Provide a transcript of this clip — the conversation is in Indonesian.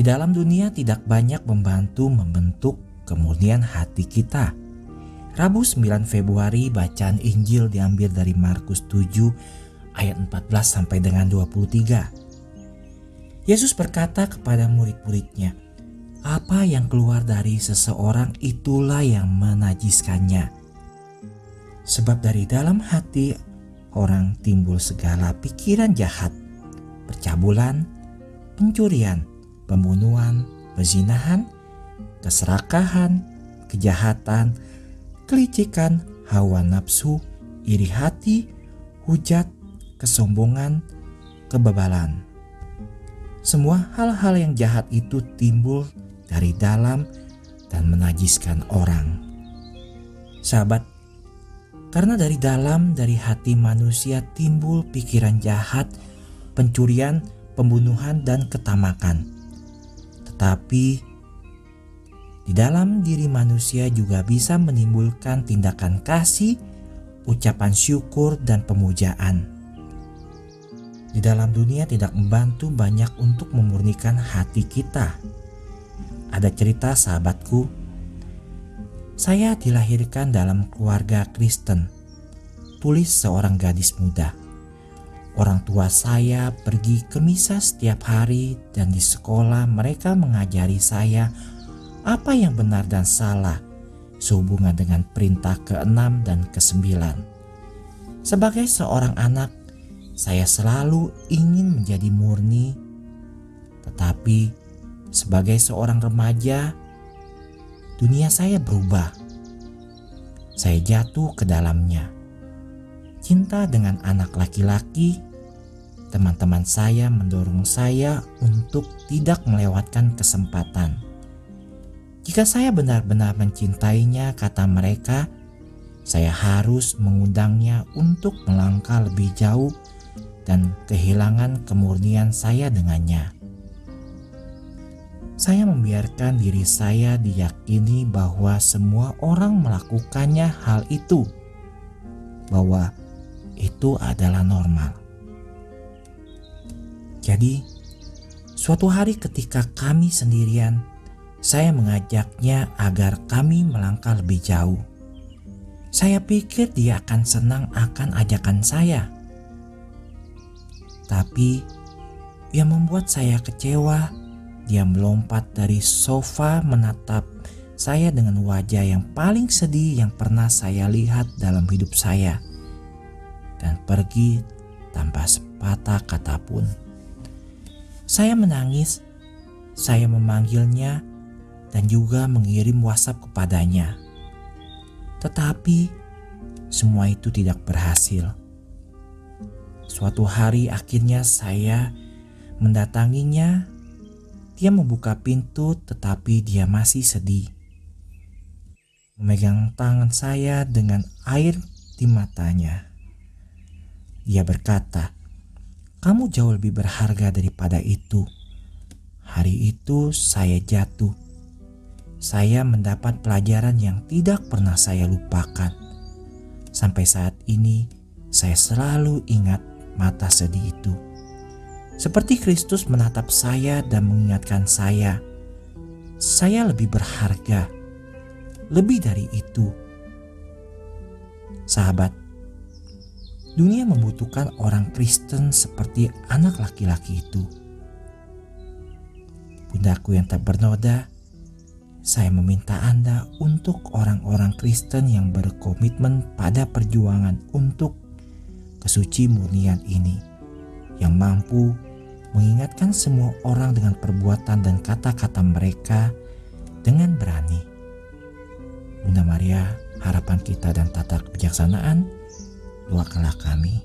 di dalam dunia tidak banyak membantu membentuk kemurnian hati kita. Rabu 9 Februari bacaan Injil diambil dari Markus 7 ayat 14 sampai dengan 23. Yesus berkata kepada murid-muridnya, "Apa yang keluar dari seseorang itulah yang menajiskannya. Sebab dari dalam hati orang timbul segala pikiran jahat, percabulan, pencurian, pembunuhan, pezinahan, keserakahan, kejahatan, kelicikan, hawa nafsu, iri hati, hujat, kesombongan, kebebalan. Semua hal-hal yang jahat itu timbul dari dalam dan menajiskan orang. Sahabat, karena dari dalam dari hati manusia timbul pikiran jahat, pencurian, pembunuhan, dan ketamakan. Tetapi di dalam diri manusia juga bisa menimbulkan tindakan kasih, ucapan syukur, dan pemujaan. Di dalam dunia tidak membantu banyak untuk memurnikan hati kita. Ada cerita sahabatku, saya dilahirkan dalam keluarga Kristen, tulis seorang gadis muda. Orang tua saya pergi ke misa setiap hari dan di sekolah mereka mengajari saya apa yang benar dan salah sehubungan dengan perintah ke-6 dan ke-9. Sebagai seorang anak, saya selalu ingin menjadi murni, tetapi sebagai seorang remaja, dunia saya berubah. Saya jatuh ke dalamnya cinta dengan anak laki-laki, teman-teman saya mendorong saya untuk tidak melewatkan kesempatan. Jika saya benar-benar mencintainya, kata mereka, saya harus mengundangnya untuk melangkah lebih jauh dan kehilangan kemurnian saya dengannya. Saya membiarkan diri saya diyakini bahwa semua orang melakukannya hal itu, bahwa itu adalah normal. Jadi, suatu hari ketika kami sendirian, saya mengajaknya agar kami melangkah lebih jauh. Saya pikir dia akan senang akan ajakan saya. Tapi, yang membuat saya kecewa, dia melompat dari sofa menatap saya dengan wajah yang paling sedih yang pernah saya lihat dalam hidup saya pergi tanpa sepatah kata pun. Saya menangis, saya memanggilnya dan juga mengirim WhatsApp kepadanya. Tetapi semua itu tidak berhasil. Suatu hari akhirnya saya mendatanginya. Dia membuka pintu tetapi dia masih sedih. Memegang tangan saya dengan air di matanya. Ia berkata, "Kamu jauh lebih berharga daripada itu." Hari itu saya jatuh. Saya mendapat pelajaran yang tidak pernah saya lupakan. Sampai saat ini, saya selalu ingat mata sedih itu. Seperti Kristus menatap saya dan mengingatkan saya, saya lebih berharga. Lebih dari itu, sahabat, Dunia membutuhkan orang Kristen seperti anak laki-laki itu. Bundaku yang tak bernoda, saya meminta Anda untuk orang-orang Kristen yang berkomitmen pada perjuangan untuk kesuci murnian ini, yang mampu mengingatkan semua orang dengan perbuatan dan kata-kata mereka dengan berani. Bunda Maria, harapan kita dan tata kebijaksanaan, doakanlah kami